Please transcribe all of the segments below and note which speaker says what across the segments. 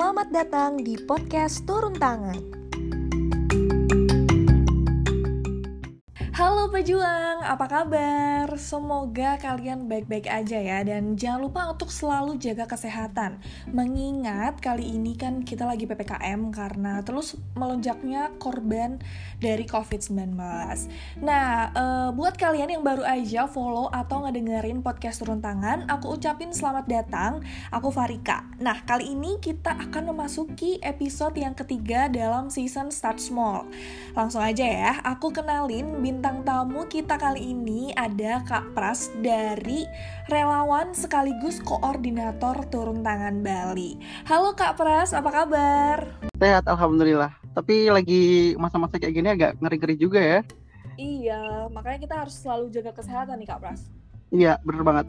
Speaker 1: selamat datang di podcast Turun Tangan. Pejuang, apa kabar? Semoga kalian baik-baik aja ya Dan jangan lupa untuk selalu jaga kesehatan. Mengingat kali ini kan kita lagi PPKM Karena terus melonjaknya korban dari COVID-19 Nah, e, buat kalian yang baru aja follow atau ngedengerin podcast Turun Tangan Aku ucapin selamat datang, aku Farika. Nah, kali ini kita akan memasuki episode yang ketiga dalam season Start Small. Langsung aja ya, aku kenalin bintang bintang tamu kita kali ini ada Kak Pras dari relawan sekaligus koordinator turun tangan Bali. Halo Kak Pras, apa kabar?
Speaker 2: Sehat, Alhamdulillah. Tapi lagi masa-masa kayak gini agak ngeri-ngeri juga ya.
Speaker 1: Iya, makanya kita harus selalu jaga kesehatan nih Kak Pras.
Speaker 2: Iya, bener banget.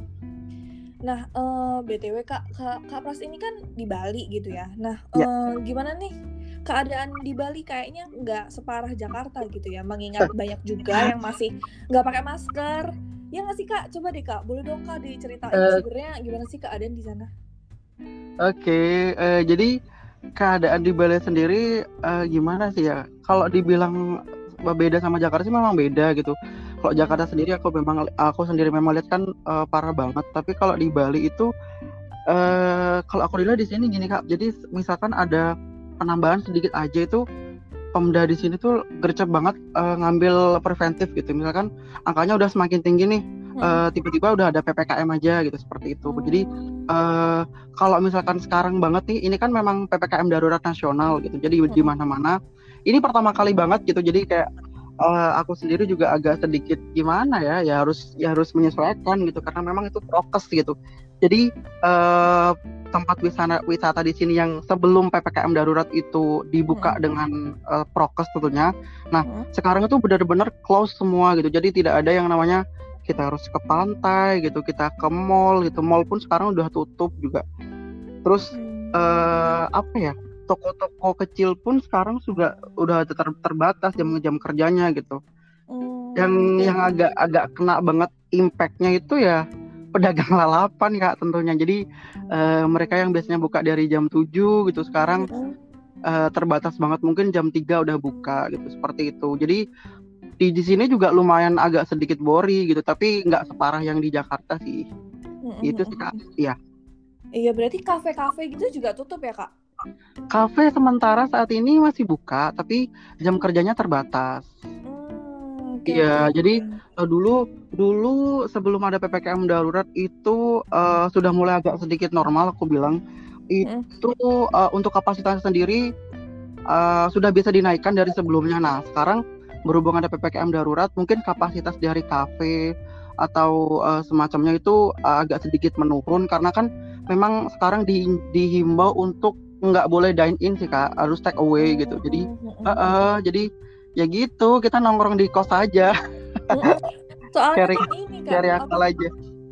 Speaker 1: Nah, uh, eh, btw kak, kak, kak Pras ini kan di Bali gitu ya. Nah, ya. Uh, gimana nih keadaan di Bali kayaknya nggak separah Jakarta gitu ya mengingat banyak juga yang masih nggak pakai masker. Ya nggak sih kak? Coba deh kak boleh dong kak diceritain uh, sebenarnya gimana sih keadaan di sana?
Speaker 2: Oke okay, uh, eh, jadi keadaan di Bali sendiri uh, gimana sih ya? Kalau dibilang beda sama Jakarta sih memang beda gitu. Kalau Jakarta sendiri aku memang aku sendiri memang lihat kan uh, parah banget. Tapi kalau di Bali itu uh, kalau aku lihat di sini gini kak. Jadi misalkan ada penambahan sedikit aja itu Pemda di sini tuh gercep banget uh, ngambil preventif gitu. Misalkan angkanya udah semakin tinggi nih, uh, tiba-tiba udah ada ppkm aja gitu seperti itu. Hmm. Jadi uh, kalau misalkan sekarang banget nih, ini kan memang ppkm darurat nasional gitu. Jadi hmm. di mana-mana. Ini pertama kali banget gitu. Jadi kayak uh, aku sendiri juga agak sedikit gimana ya, ya harus ya harus menyesuaikan gitu karena memang itu prokes gitu. Jadi uh, tempat wisata wisata di sini yang sebelum ppkm darurat itu dibuka hmm. dengan uh, prokes tentunya. Nah hmm. sekarang itu benar-benar close semua gitu. Jadi tidak ada yang namanya kita harus ke pantai gitu, kita ke mall gitu. Mall pun sekarang udah tutup juga. Terus hmm. uh, apa ya? Toko-toko kecil pun sekarang juga udah ter terbatas jam-jam kerjanya gitu. Hmm. Yang yang agak agak kena banget impactnya itu ya pedagang lalapan kak tentunya. Jadi uh, mereka yang biasanya buka dari jam 7 gitu sekarang uh, terbatas banget. Mungkin jam 3 udah buka gitu seperti itu. Jadi di di sini juga lumayan agak sedikit bori gitu tapi nggak separah yang di Jakarta sih. Mm-hmm. itu sih kak. Iya.
Speaker 1: Iya berarti kafe-kafe gitu juga tutup ya kak?
Speaker 2: Kafe sementara saat ini masih buka tapi jam kerjanya terbatas Iya, jadi uh, dulu dulu sebelum ada ppkm darurat itu uh, sudah mulai agak sedikit normal aku bilang. Itu uh, untuk kapasitas sendiri uh, sudah bisa dinaikkan dari sebelumnya. Nah sekarang berhubung ada ppkm darurat mungkin kapasitas dari kafe atau uh, semacamnya itu uh, agak sedikit menurun. Karena kan memang sekarang di, dihimbau untuk nggak boleh dine in sih kak. Harus take away gitu. Jadi uh, uh, jadi ya gitu kita nongkrong di kos aja.
Speaker 1: Soalnya cari, kan ini kan
Speaker 2: cari akal aja.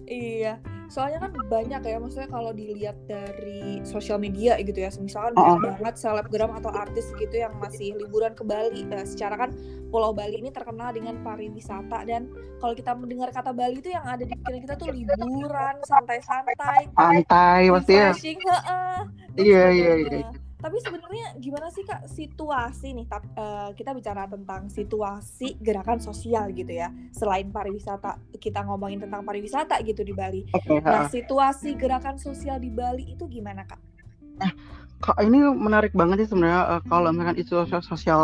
Speaker 1: Iya soalnya kan banyak ya maksudnya kalau dilihat dari sosial media gitu ya misalkan oh. banyak banget selebgram atau artis gitu yang masih liburan ke Bali. Nah, secara kan Pulau Bali ini terkenal dengan pariwisata dan kalau kita mendengar kata Bali itu yang ada di pikiran kita tuh liburan santai-santai
Speaker 2: santai pasti ya iya iya iya
Speaker 1: tapi sebenarnya gimana sih kak situasi nih uh, kita bicara tentang situasi gerakan sosial gitu ya selain pariwisata kita ngomongin tentang pariwisata gitu di Bali. Okay, nah situasi gerakan sosial di Bali itu gimana kak?
Speaker 2: Nah kak ini menarik banget sih sebenarnya uh, kalau misalkan isu sosial, sosial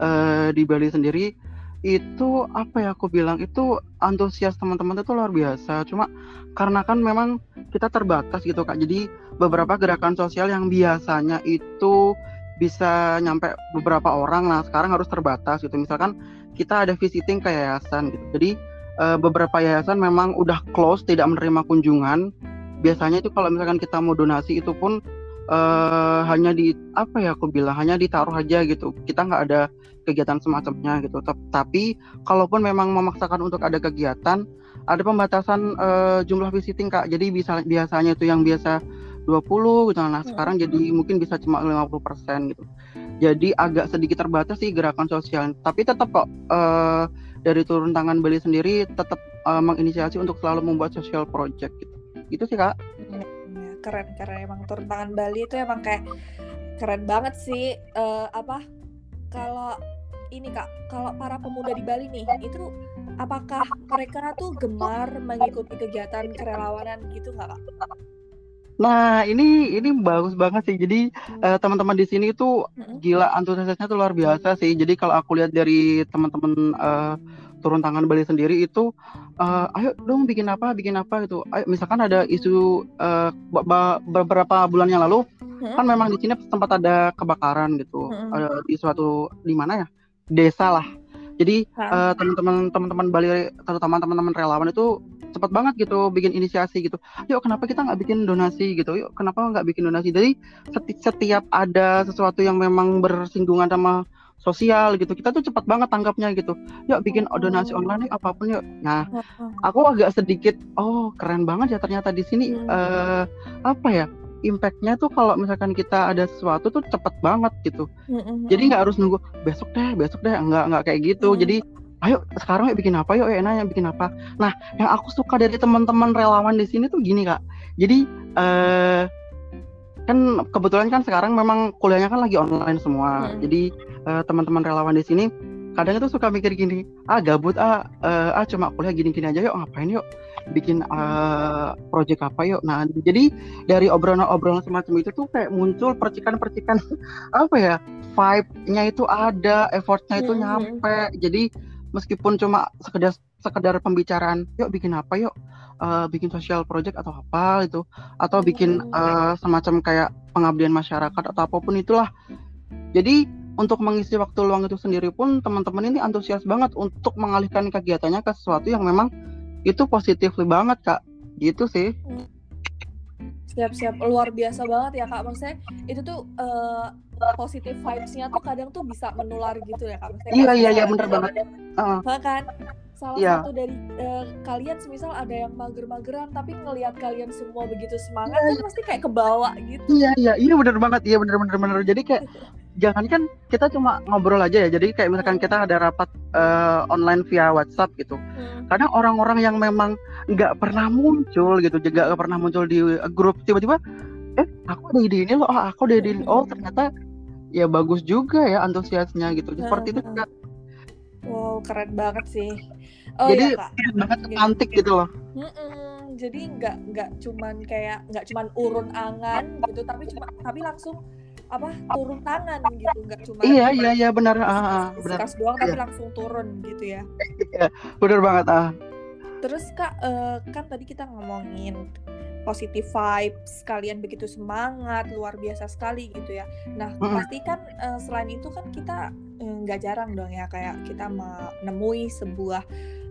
Speaker 2: uh, di Bali sendiri itu apa ya aku bilang itu antusias teman-teman itu luar biasa. Cuma karena kan memang kita terbatas gitu kak. Jadi beberapa gerakan sosial yang biasanya itu bisa nyampe beberapa orang nah sekarang harus terbatas gitu. Misalkan kita ada visiting ke yayasan gitu. Jadi uh, beberapa yayasan memang udah close tidak menerima kunjungan. Biasanya itu kalau misalkan kita mau donasi itu pun uh, hanya di apa ya aku bilang hanya ditaruh aja gitu. Kita nggak ada kegiatan semacamnya gitu. Tapi kalaupun memang memaksakan untuk ada kegiatan ada pembatasan uh, jumlah visiting kak. Jadi bisa biasanya itu yang biasa 20 gitu. Nah sekarang jadi mungkin bisa cuma 50% gitu. Jadi agak sedikit terbatas sih gerakan sosial. Tapi tetap kok uh, dari turun tangan Bali sendiri tetap uh, menginisiasi untuk selalu membuat social project gitu. Itu sih kak
Speaker 1: keren keren emang turun tangan Bali itu emang kayak keren banget sih uh, apa kalau ini kak kalau para pemuda di Bali nih itu apakah mereka tuh gemar mengikuti kegiatan kerelawanan gitu nggak kak?
Speaker 2: Nah, ini ini bagus banget sih. Jadi uh, teman-teman di sini itu gila antusiasnya tuh luar biasa sih. Jadi kalau aku lihat dari teman-teman uh, turun tangan Bali sendiri itu uh, ayo dong bikin apa, bikin apa gitu. Ayo misalkan ada isu uh, beberapa bulan yang lalu hmm? kan memang di sini sempat ada kebakaran gitu. Hmm. Uh, di suatu di mana ya? Desa lah. Jadi uh, teman-teman teman-teman Bali terutama teman-teman relawan itu cepat banget gitu bikin inisiasi gitu yuk kenapa kita nggak bikin donasi gitu yuk kenapa nggak bikin donasi jadi seti setiap ada sesuatu yang memang bersinggungan sama sosial gitu. Kita tuh cepat banget tanggapnya gitu. Yuk bikin donasi online yuk apa pun yuk. Nah aku agak sedikit oh keren banget ya ternyata di sini uh, apa ya impactnya tuh kalau misalkan kita ada sesuatu tuh cepet banget gitu. Jadi nggak harus nunggu besok deh besok deh. Nggak nggak kayak gitu. Jadi ayo sekarang yuk bikin apa yuk? Enaknya bikin apa? Nah yang aku suka dari teman-teman relawan di sini tuh gini kak. Jadi uh, kan kebetulan kan sekarang memang kuliahnya kan lagi online semua hmm. jadi uh, teman-teman relawan di sini kadang itu suka mikir gini ah gabut ah uh, ah cuma kuliah gini-gini aja yuk ngapain yuk bikin uh, project apa yuk nah jadi dari obrolan-obrolan semacam itu tuh kayak muncul percikan-percikan apa ya vibe-nya itu ada effortnya itu hmm. nyampe jadi meskipun cuma sekedar sekedar pembicaraan yuk bikin apa yuk? Uh, bikin social project atau apa? itu atau bikin uh, semacam kayak pengabdian masyarakat atau apa pun itulah. Jadi untuk mengisi waktu luang itu sendiri pun teman-teman ini antusias banget untuk mengalihkan kegiatannya ke sesuatu yang memang itu positif banget kak. Gitu sih.
Speaker 1: Siap-siap. Luar biasa banget ya kak. Maksudnya itu tuh uh, positif vibes-nya tuh kadang tuh bisa menular gitu ya kak. Maksudnya
Speaker 2: iya iya iya bener banget.
Speaker 1: uh. kan salah yeah. satu dari uh, kalian semisal ada yang mager-mageran tapi ngelihat kalian semua begitu semangat yeah. kan pasti kayak kebawa gitu
Speaker 2: iya iya iya bener banget iya bener bener bener jadi kayak jangan kan kita cuma ngobrol aja ya jadi kayak misalkan hmm. kita ada rapat uh, online via WhatsApp gitu hmm. kadang orang-orang yang memang nggak pernah muncul gitu juga nggak pernah muncul di grup tiba-tiba eh aku ada ide ini loh oh, aku ada ide ini oh ternyata ya bagus juga ya antusiasnya gitu seperti itu juga
Speaker 1: Wow, keren banget sih.
Speaker 2: Oh, jadi ya, keren banget cantik gitu loh.
Speaker 1: Mm-mm, jadi nggak nggak cuman kayak nggak cuman urun angan gitu, tapi cuma tapi langsung apa turun tangan gitu, nggak cuma
Speaker 2: Iya iya iya benar. Ah, ah
Speaker 1: benar. doang tapi iya. langsung turun gitu ya.
Speaker 2: Iya, benar banget ah.
Speaker 1: Terus kak, uh, kan tadi kita ngomongin positive vibes, kalian begitu semangat, luar biasa sekali gitu ya. Nah, mm -hmm. pasti kan uh, selain itu kan kita eh, nggak uh, jarang dong ya kayak kita menemui sebuah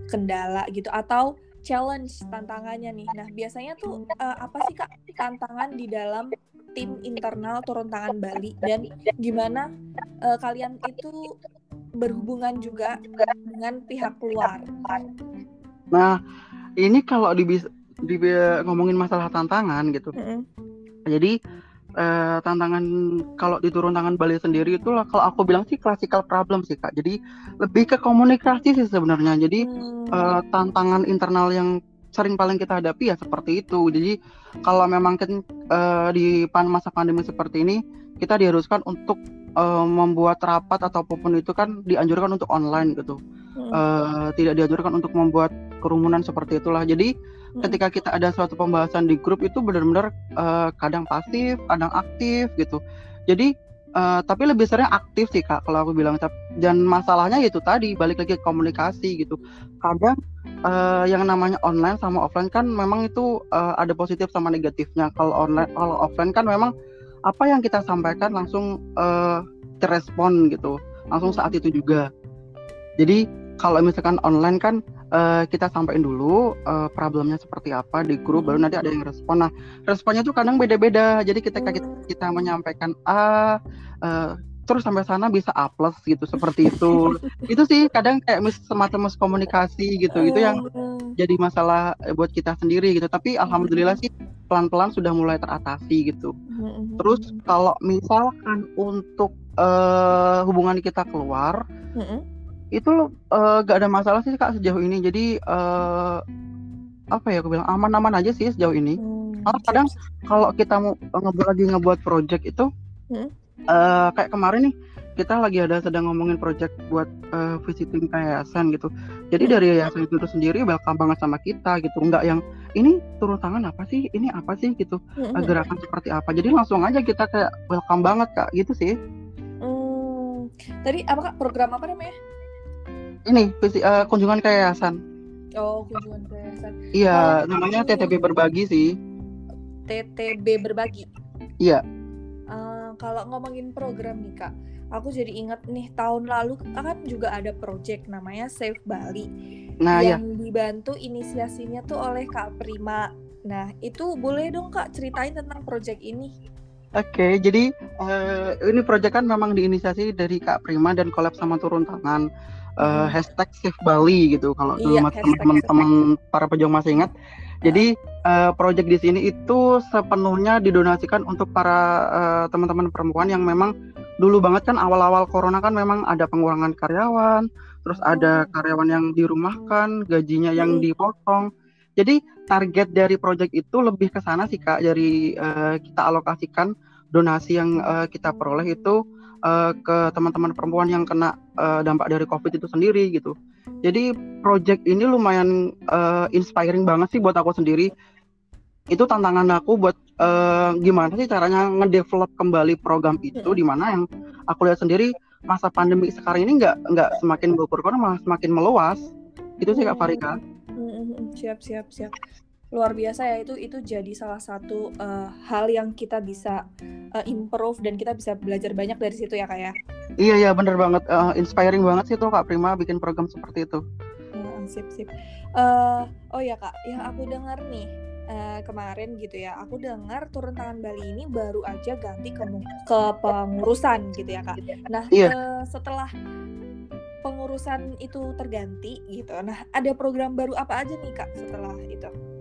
Speaker 1: kendala gitu atau challenge tantangannya nih. Nah, biasanya tuh uh, apa sih Kak tantangan di dalam tim internal turun tangan Bali dan gimana uh, kalian itu berhubungan juga dengan pihak luar?
Speaker 2: Nah, ini kalau di di ngomongin masalah tantangan gitu. Mm -hmm. Jadi eh, tantangan kalau di turun tangan Bali sendiri itu kalau aku bilang sih classical problem sih kak. Jadi lebih ke komunikasi sih sebenarnya. Jadi mm. eh, tantangan internal yang sering paling kita hadapi ya seperti itu. Jadi kalau memang kan eh, di masa pandemi seperti ini kita diharuskan untuk uh, membuat rapat atau apa pun itu kan dianjurkan untuk online gitu. Hmm. Uh, tidak dianjurkan untuk membuat kerumunan seperti itulah. Jadi hmm. Ketika kita ada suatu pembahasan di grup itu benar-benar uh, kadang pasif, kadang aktif gitu. Jadi uh, tapi lebih sering aktif sih kak kalau aku bilang. Dan masalahnya itu tadi balik lagi ke komunikasi gitu. Kadang uh, yang namanya online sama offline kan memang itu uh, ada positif sama negatifnya. Kalau online, kalau offline kan memang apa yang kita sampaikan langsung uh, terrespon gitu langsung saat itu juga jadi kalau misalkan online kan uh, kita sampaikan dulu uh, problemnya seperti apa di grup baru nanti ada yang respon. Nah responnya tuh kadang beda-beda. Jadi kita kita, kita menyampaikan A uh, terus sampai sana bisa A plus gitu seperti itu. Itu sih kadang kayak mis semacam miskomunikasi gitu. Itu yang oh. jadi masalah buat kita sendiri gitu. Tapi alhamdulillah sih pelan-pelan sudah mulai teratasi gitu. Terus kalau misalkan untuk uh, hubungan kita keluar. Itu uh, gak ada masalah sih kak sejauh ini jadi uh, apa ya aku bilang aman-aman aja sih sejauh ini mm. malah kadang kalau kita mau ngebuat lagi ngebuat project itu hmm? uh, kayak kemarin nih kita lagi ada sedang ngomongin project buat uh, visiting yayasan gitu. Jadi hmm. dari yayasan itu sendiri welcome banget sama kita gitu. Enggak yang ini turun tangan apa sih? Ini apa sih gitu. Hmm. Gerakan seperti apa. Jadi langsung aja kita kayak welcome banget Kak gitu sih.
Speaker 1: Hmm. Tadi apa Kak program apa namanya?
Speaker 2: Ini uh, kunjungan ke yayasan.
Speaker 1: Oh, kunjungan ke yayasan.
Speaker 2: Iya, oh, namanya TTB berbagi sih.
Speaker 1: TTB berbagi.
Speaker 2: Iya.
Speaker 1: Uh, kalau ngomongin program nih Kak, aku jadi ingat nih tahun lalu kan juga ada project namanya Save Bali nah, yang ya. dibantu inisiasinya tuh oleh Kak Prima. Nah itu boleh dong Kak ceritain tentang project ini.
Speaker 2: Oke, okay, jadi uh, ini project kan memang diinisiasi dari Kak Prima dan kolab sama turun tangan uh, hashtag Save Bali gitu. Kalau iya, dulu teman-teman para pejuang masih ingat. Jadi uh, project di sini itu sepenuhnya didonasikan untuk para teman-teman uh, perempuan yang memang dulu banget kan awal-awal corona kan memang ada pengurangan karyawan, terus ada oh. karyawan yang dirumahkan, gajinya yang hmm. dipotong. Jadi target dari project itu lebih ke sana sih Kak, dari uh, kita alokasikan donasi yang uh, kita peroleh itu uh, ke teman-teman perempuan yang kena uh, dampak dari Covid itu sendiri gitu. Jadi project ini lumayan uh, inspiring banget sih buat aku sendiri. Itu tantangan aku buat uh, gimana sih caranya ngedevelop kembali program itu di mana yang aku lihat sendiri masa pandemi sekarang ini nggak nggak semakin berkurang malah semakin meluas itu sih kak Farika
Speaker 1: siap siap siap luar biasa ya itu itu jadi salah satu uh, hal yang kita bisa uh, improve dan kita bisa belajar banyak dari situ ya kak ya?
Speaker 2: Iya iya bener banget. Uh, inspiring banget sih tuh kak Prima bikin program seperti itu.
Speaker 1: Uh, sip sip. Uh, oh ya kak yang aku dengar nih uh, kemarin gitu ya aku dengar turun tangan Bali ini baru aja ganti ke ke pengurusan gitu ya kak. Nah yeah. Iya. uh, setelah pengurusan itu terganti gitu nah ada program baru apa aja nih kak setelah itu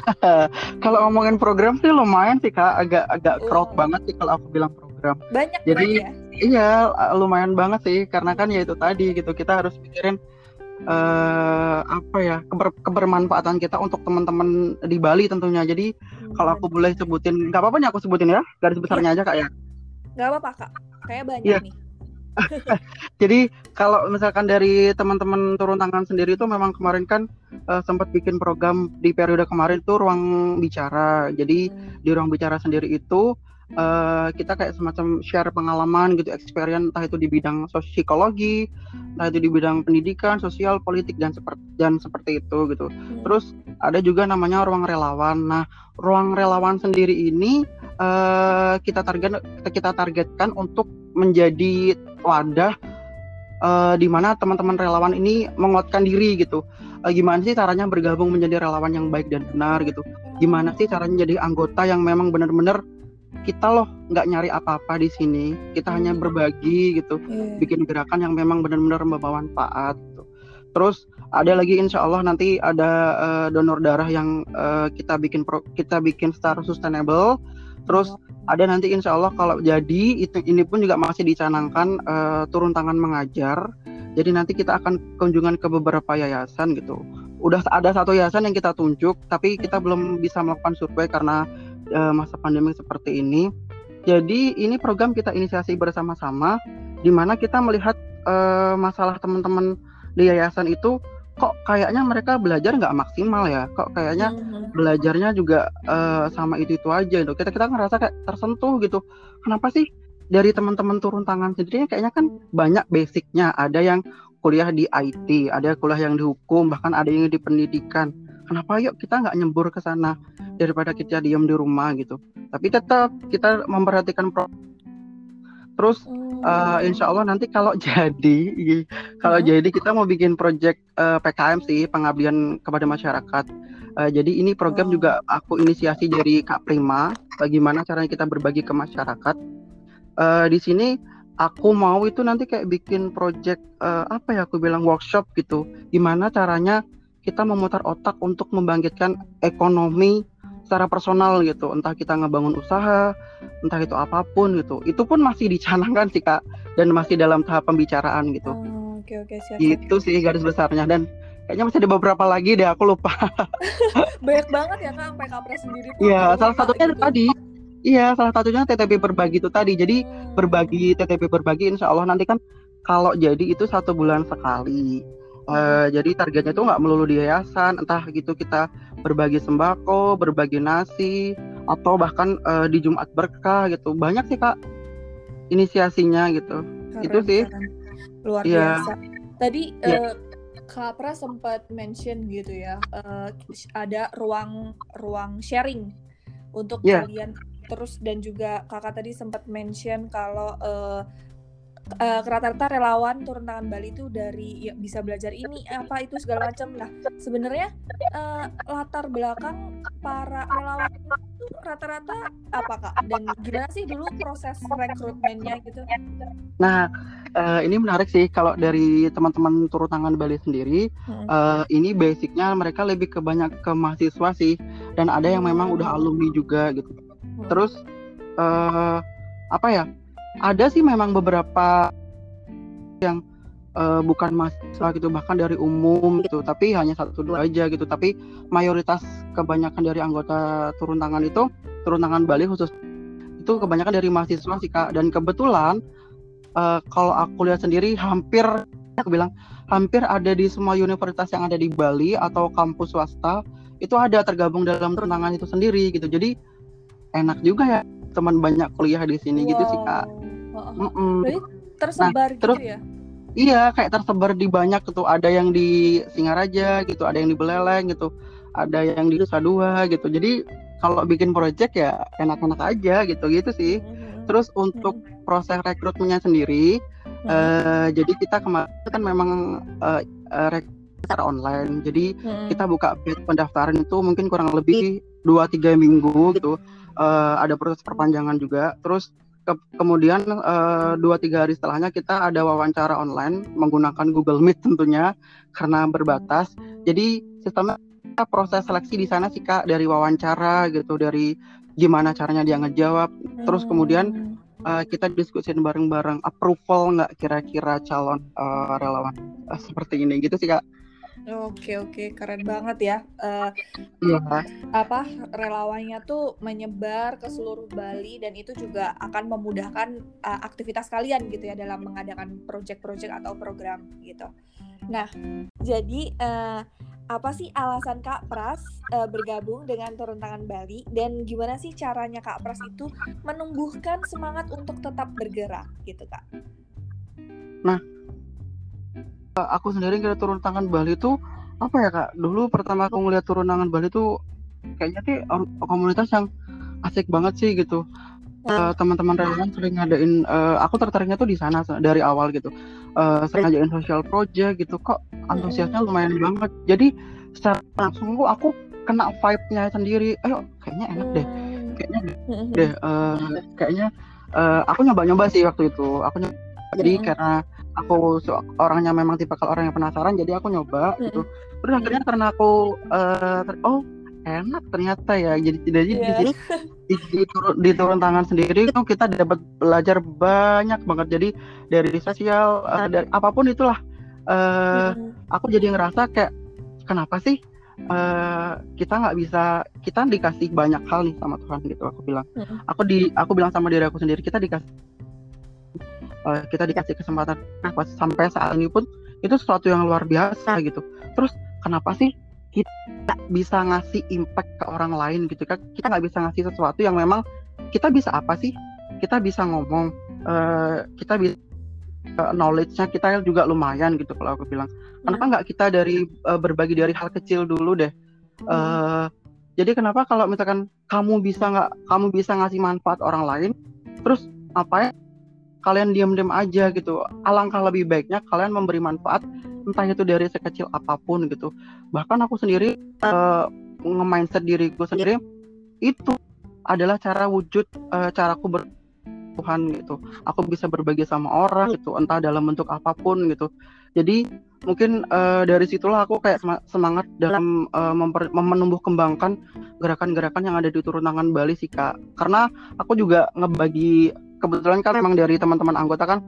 Speaker 2: kalau ngomongin program sih lumayan sih kak agak agak uh. crowd banget sih kalau aku bilang program
Speaker 1: banyak
Speaker 2: jadi ya? iya lumayan banget sih karena kan ya itu tadi gitu kita harus pikirin uh, apa ya keber, kebermanfaatan kita untuk teman-teman di Bali tentunya. Jadi hmm, kalau aku boleh sebutin, nggak apa-apa nih aku sebutin ya garis besarnya aja kak ya.
Speaker 1: Nggak apa-apa kak, kayak banyak yeah. nih.
Speaker 2: Jadi kalau misalkan dari teman-teman turun tangan sendiri itu memang kemarin kan uh, sempat bikin program di periode kemarin tuh ruang bicara. Jadi hmm. di ruang bicara sendiri itu uh, kita kayak semacam share pengalaman gitu, experience entah itu di bidang psikologi, entah itu di bidang pendidikan, sosial, politik dan seperti dan seperti itu gitu. Hmm. Terus ada juga namanya ruang relawan. Nah, ruang relawan sendiri ini uh, kita target kita targetkan untuk menjadi wadah uh, di mana teman-teman relawan ini menguatkan diri gitu. Uh, gimana sih caranya bergabung menjadi relawan yang baik dan benar gitu? Gimana sih caranya jadi anggota yang memang benar-benar kita loh nggak nyari apa-apa di sini kita hmm. hanya berbagi gitu yeah. bikin gerakan yang memang benar-benar membawa manfaat gitu. terus ada lagi insya Allah nanti ada uh, donor darah yang uh, kita bikin pro, kita bikin secara sustainable terus ada nanti insya Allah kalau jadi itu ini pun juga masih dicanangkan uh, turun tangan mengajar jadi nanti kita akan kunjungan ke beberapa yayasan gitu udah ada satu yayasan yang kita tunjuk tapi kita belum bisa melakukan survei karena uh, masa pandemi seperti ini. Jadi ini program kita inisiasi bersama-sama, di mana kita melihat uh, masalah teman-teman di yayasan itu kok kayaknya mereka belajar nggak maksimal ya, kok kayaknya mm-hmm. belajarnya juga uh, sama itu itu aja. Gitu. Kita kita ngerasa kayak tersentuh gitu. Kenapa sih dari teman-teman turun tangan sendiri kayaknya kan banyak basicnya. Ada yang kuliah di IT, ada kuliah yang di hukum, bahkan ada yang di pendidikan kenapa yuk kita nggak nyembur ke sana daripada kita diam di rumah gitu tapi tetap kita memperhatikan pro terus uh, insya Allah nanti kalau jadi kalau hmm. jadi kita mau bikin project uh, eh, PKM sih pengabdian kepada masyarakat. Uh, jadi ini program oh. juga aku inisiasi dari Kak Prima bagaimana caranya kita berbagi ke masyarakat. Uh, di sini aku mau itu nanti kayak bikin project uh, apa ya aku bilang workshop gitu. Gimana caranya kita memutar otak untuk membangkitkan ekonomi secara personal gitu. Entah kita ngebangun usaha entah itu apa pun gitu. Itu pun masih dicanangkan sih kak. Dan masih dalam tahap pembicaraan gitu.
Speaker 1: Oh, oke oke siap,
Speaker 2: itu sih garis besarnya. Dan kayaknya masih ada beberapa lagi deh aku lupa.
Speaker 1: Banyak banget ya kak sampai kapres sendiri
Speaker 2: iya salah satunya gitu. tadi. Iya salah satunya TTP berbagi itu tadi. Jadi hmm. berbagi TTP berbagi insya Allah nanti kan kalau jadi itu satu bulan sekali Uh, jadi targetnya itu nggak melulu di yayasan, entah gitu kita berbagi sembako, berbagi nasi, atau bahkan uh, di Jumat berkah gitu. Banyak sih kak inisiasinya gitu. Keren, itu sih. Keren.
Speaker 1: Luar ya. biasa. Tadi ya. uh, Kak Pra sempat mention gitu ya, uh, ada ruang ruang sharing untuk yeah. kalian terus dan juga kakak tadi sempat mention kalau uh, uh, rata-rata relawan turun tangan Bali itu dari ya, bisa belajar ini apa itu segala macam. Nah sebenarnya uh, latar belakang para relawan itu rata-rata apa kak? Dan gimana sih dulu proses rekrutmennya gitu?
Speaker 2: Nah uh, ini menarik sih. Kalau dari teman-teman turun tangan Bali sendiri hmm. uh, ini basicnya mereka lebih ke banyak ke mahasiswa sih. Dan ada yang memang udah hmm. alumni juga gitu. Hmm. terus uh, apa ya ada sih memang beberapa yang uh, bukan mahasiswa gitu bahkan dari umum gitu tapi hanya satu dua aja gitu tapi mayoritas kebanyakan dari anggota turun tangan itu turun tangan Bali khusus itu kebanyakan dari mahasiswa sih kak dan kebetulan uh, kalau aku lihat sendiri hampir aku bilang hampir ada di semua universitas yang ada di Bali atau kampus swasta itu ada tergabung dalam turun tangan itu sendiri gitu jadi enak juga ya teman banyak kuliah di sini wow. gitu sih kak.
Speaker 1: Mm -mm. tersebar nah, gitu terus, ya?
Speaker 2: Iya, kayak tersebar di banyak gitu. Ada yang di Singaraja gitu, ada yang di Beleleng gitu, ada yang di Nusa Dua gitu. Jadi kalau bikin project ya enak-enak aja gitu gitu sih. Mm-hmm. Terus untuk mm-hmm. proses rekrutmennya sendiri, mm-hmm. uh, jadi kita kemarin kan memang uh, uh, secara online. Jadi hmm. kita buka pendaftaran itu mungkin kurang lebih dua tiga minggu gitu uh, ada proses perpanjangan juga. Terus ke kemudian uh, dua tiga hari setelahnya kita ada wawancara online menggunakan Google Meet tentunya karena berbatas. Jadi sistemnya proses seleksi di sana sih kak dari wawancara gitu dari gimana caranya dia ngejawab. Terus kemudian uh, kita diskusin bareng-bareng approval nggak kira-kira calon uh, relawan uh, seperti ini gitu sih kak.
Speaker 1: Oke oke keren banget ya. Uh, yeah. Apa relawannya tuh menyebar ke seluruh Bali dan itu juga akan memudahkan uh, aktivitas kalian gitu ya dalam mengadakan proyek-proyek atau program gitu. Nah jadi uh, apa sih alasan Kak Pras uh, bergabung dengan Turun Tangan Bali dan gimana sih caranya Kak Pras itu menumbuhkan semangat untuk tetap bergerak gitu Kak?
Speaker 2: Nah aku sendiri ngeliat turun tangan Bali itu apa ya kak? Dulu pertama aku ngeliat turun tangan Bali itu kayaknya sih komunitas yang asik banget sih gitu. Uh, teman-teman relawan sering ngadain uh, aku tertariknya tuh di sana dari awal gitu. Uh, sering ngadain social project gitu. Kok antusiasnya lumayan banget. Jadi secara langsung aku kena vibe-nya sendiri. Ayo kayaknya enak deh. Kayaknya deh. Uh, kayaknya uh, aku nyoba-nyoba sih waktu itu. Aku nyoba. Jadi karena aku orangnya memang tipe kalau orang yang penasaran jadi aku nyoba mm-hmm. gitu terus akhirnya karena aku uh, oh enak ternyata ya jadi jadi yeah. di, di, di, turun, di turun tangan sendiri itu kita dapat belajar banyak banget jadi dari sosial uh, dari apa pun itulah uh, mm-hmm. aku jadi ngerasa kayak kenapa sih uh, kita nggak bisa kita dikasih banyak hal nih sama Tuhan gitu aku bilang mm-hmm. aku di aku bilang sama diri aku sendiri kita dikasih uh, kita dikasih kesempatan. Nah sampai saat ini pun itu sesuatu yang luar biasa gitu. Terus kenapa sih kita bisa ngasih impact ke orang lain gitu kan kita nggak bisa ngasih sesuatu yang memang kita bisa apa sih? Kita bisa ngomong uh, kita bisa uh, knowledge-nya kita juga lumayan gitu kalau aku bilang. Kenapa nggak kita dari uh, berbagi dari hal kecil dulu deh? Uh, jadi kenapa kalau misalkan kamu bisa nggak kamu bisa ngasih manfaat orang lain terus apa ya kalian diam-diam aja gitu. Alangkah lebih baiknya kalian memberi manfaat entah itu dari sekecil apa pun gitu. Bahkan aku sendiri uh, nge-mindset diriku sendiri itu adalah cara wujud uh, caraku ber Tuhan gitu. Aku bisa berbagi sama orang gitu, entah dalam bentuk apa pun gitu. Jadi mungkin uh, dari situlah aku kayak semangat dalam uh, memper, menumbuh kembangkan gerakan-gerakan yang ada di turun tangan Bali sih kak. Karena aku juga ngebagi kebetulan kan memang dari teman-teman anggota kan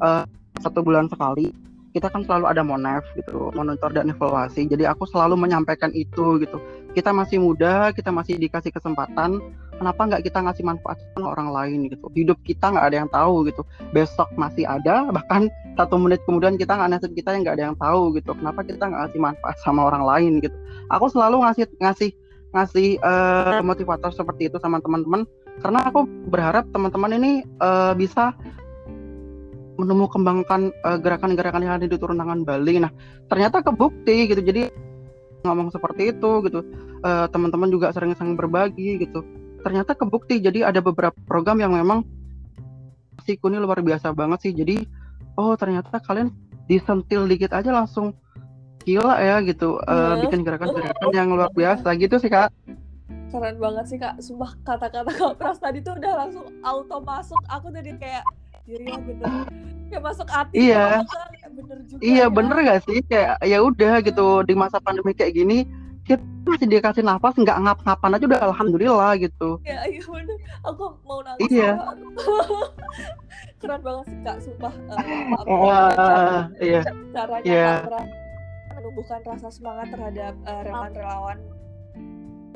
Speaker 2: uh, satu bulan sekali kita kan selalu ada monef gitu monitor dan evaluasi. Jadi aku selalu menyampaikan itu gitu. Kita masih muda kita masih dikasih kesempatan kenapa nggak kita ngasih manfaat ke orang lain gitu? Hidup kita nggak ada yang tahu gitu. Besok masih ada bahkan satu menit kemudian kita nggak nasib kita yang nggak ada yang tahu gitu. Kenapa kita nggak ngasih manfaat sama orang lain gitu? Aku selalu ngasih ngasih ngasih uh, motivator seperti itu sama teman-teman karena aku berharap teman-teman ini uh, bisa menemukan kembangkan uh, gerakan-gerakan yang ada di turun tangan Bali. Nah, ternyata kebukti gitu. Jadi ngomong seperti itu gitu. Uh, teman-teman juga sering-sering berbagi gitu. Ternyata kebukti. Jadi ada beberapa program yang memang si ini luar biasa banget sih. Jadi oh ternyata kalian disentil dikit aja langsung gila ya gitu. Uh, bikin gerakan-gerakan yang luar biasa gitu sih kak
Speaker 1: keren banget sih kak. Sumpah kata-kata kak Pras tadi tuh udah langsung auto masuk. Aku jadi kayak diri bener. Kayak masuk hati
Speaker 2: iya. bener juga iya ya. bener gak sih? Kayak ya udah gitu. Di masa pandemi kayak gini kita masih dikasih nafas nggak ngap-ngapan aja udah alhamdulillah gitu.
Speaker 1: Iya iya bener. Aku mau nangis. Iya. Keren banget sih kak. Sumpah uh, uh, iya. caranya iya. kak menumbuhkan rasa semangat terhadap uh, relawan-relawan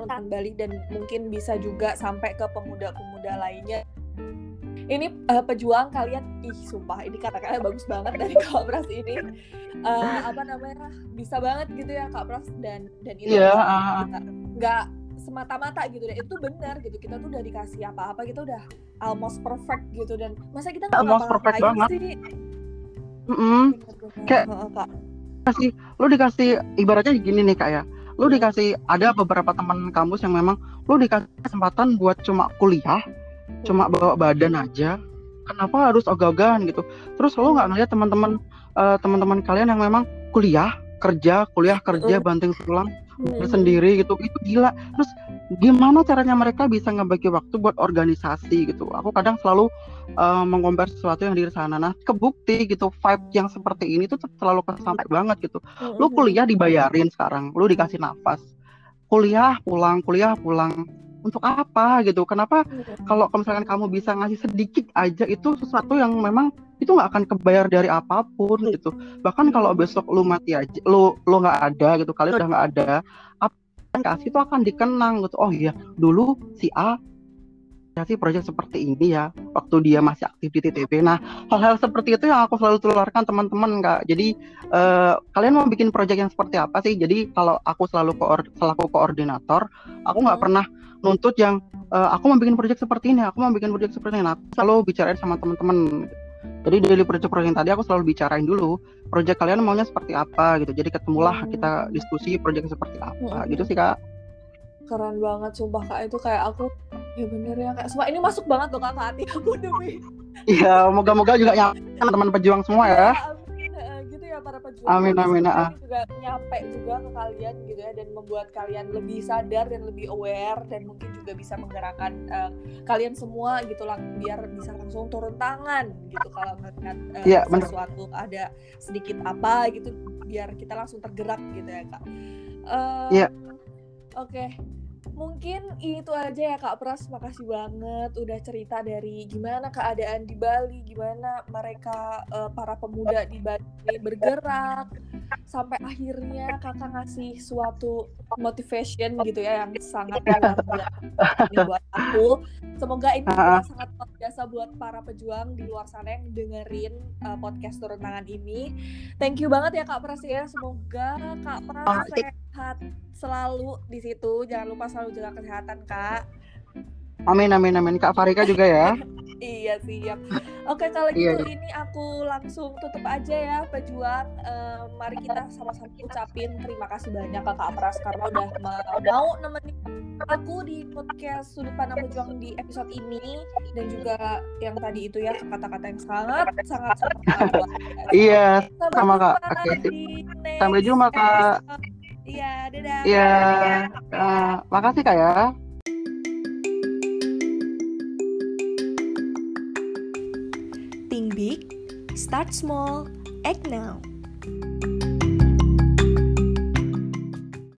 Speaker 1: tentang Bali dan mungkin bisa juga sampai ke pemuda-pemuda lainnya. Ini uh, pejuang kalian ih sumpah ini kata-kata bagus banget dari Kak Pras ini. Uh, apa namanya bisa banget gitu ya Kak Pras dan dan itu yeah, iya, uh, nggak semata-mata gitu deh itu benar gitu kita tuh udah dikasih apa-apa kita udah almost perfect gitu dan masa kita nggak
Speaker 2: almost perfect banget. sih? Mm -hmm. kayak kak. kasih lu dikasih ibaratnya gini nih kak ya lu dikasih ada beberapa teman kampus yang memang lu dikasih kesempatan buat cuma kuliah cuma bawa badan aja. Kenapa harus ogah-ogahan gitu? Terus lo nggak ngeliat teman-teman uh, teman-teman kalian yang memang kuliah kerja kuliah kerja banting tulang hmm. sendiri gitu itu gila. Terus gimana caranya mereka bisa ngebagi waktu buat organisasi gitu? Aku kadang selalu uh, mengompar sesuatu yang di sana. Nah kebukti gitu vibe yang seperti ini tuh selalu sampai banget gitu. Lu kuliah dibayarin sekarang lu dikasih nafas. Kuliah pulang kuliah pulang. Untuk apa gitu? Kenapa kalau misalkan kamu bisa ngasih sedikit aja itu sesuatu yang memang itu nggak akan kebayar dari apa pun gitu. Bahkan kalau besok lu mati aja lu lu nggak ada gitu kalian udah nggak ada apa kasih itu akan dikenang gitu oh iya dulu si A ya sih proyek seperti ini ya waktu dia masih aktif di TTP. Nah hal-hal seperti itu yang aku selalu tularkan teman-teman kak. Jadi uh, kalian mau bikin proyek yang seperti apa sih? Jadi kalau aku selalu koor selaku koordinator, aku nggak hmm. pernah nuntut yang uh, aku mau bikin proyek seperti ini, aku mau bikin proyek seperti ini. Nah, aku selalu bicarain sama teman-teman. Jadi dari proyek-proyek tadi aku selalu bicarain dulu proyek kalian maunya seperti apa gitu. Jadi ketemulah hmm. kita diskusi proyek seperti apa hmm. gitu sih kak.
Speaker 1: Keren banget sumpah kak itu kayak aku ya bener ya kak semua ini masuk banget loh kak ke hati aku demi
Speaker 2: iya moga-moga juga nyampe teman pejuang semua ya, ya
Speaker 1: para pejuang
Speaker 2: amin amin ah.
Speaker 1: juga nyampe juga ke kalian gitu ya dan membuat kalian lebih sadar dan lebih aware dan mungkin juga bisa menggerakkan uh, kalian semua gitu lah biar bisa langsung turun tangan gitu kalau melihat uh, ya, sesuatu bener. ada sedikit apa gitu biar kita langsung tergerak gitu ya kak uh, ya oke okay mungkin itu aja ya Kak Pras. Makasih banget udah cerita dari gimana keadaan di Bali gimana mereka uh, para pemuda di Bali bergerak sampai akhirnya kakak ngasih suatu motivation gitu ya yang sangat luar biasa buat aku. Semoga ini uh. sangat luar biasa buat para pejuang di luar sana yang dengerin uh, podcast turun tangan ini. Thank you banget ya Kak Pras ya. Semoga Kak Pras sehat selalu di situ jangan lupa selalu jaga kesehatan Kak
Speaker 2: Amin amin amin Kak Farika juga ya.
Speaker 1: iya siap. Oke kalau iya, gitu iya. ini aku langsung tutup aja ya pejuang. Uh, mari kita sama-sama ucapin terima kasih banyak Kak Pras karena udah mau nemenin aku di podcast sudut pandang pejuang di episode ini dan juga yang tadi itu ya kata-kata yang sangat sangat sangat
Speaker 2: Iya sama Kak. Oke. Sampai jumpa Kak.
Speaker 1: Iya, dadah.
Speaker 2: Iya. Uh, makasih Kak ya.
Speaker 1: Think big, start small, act now.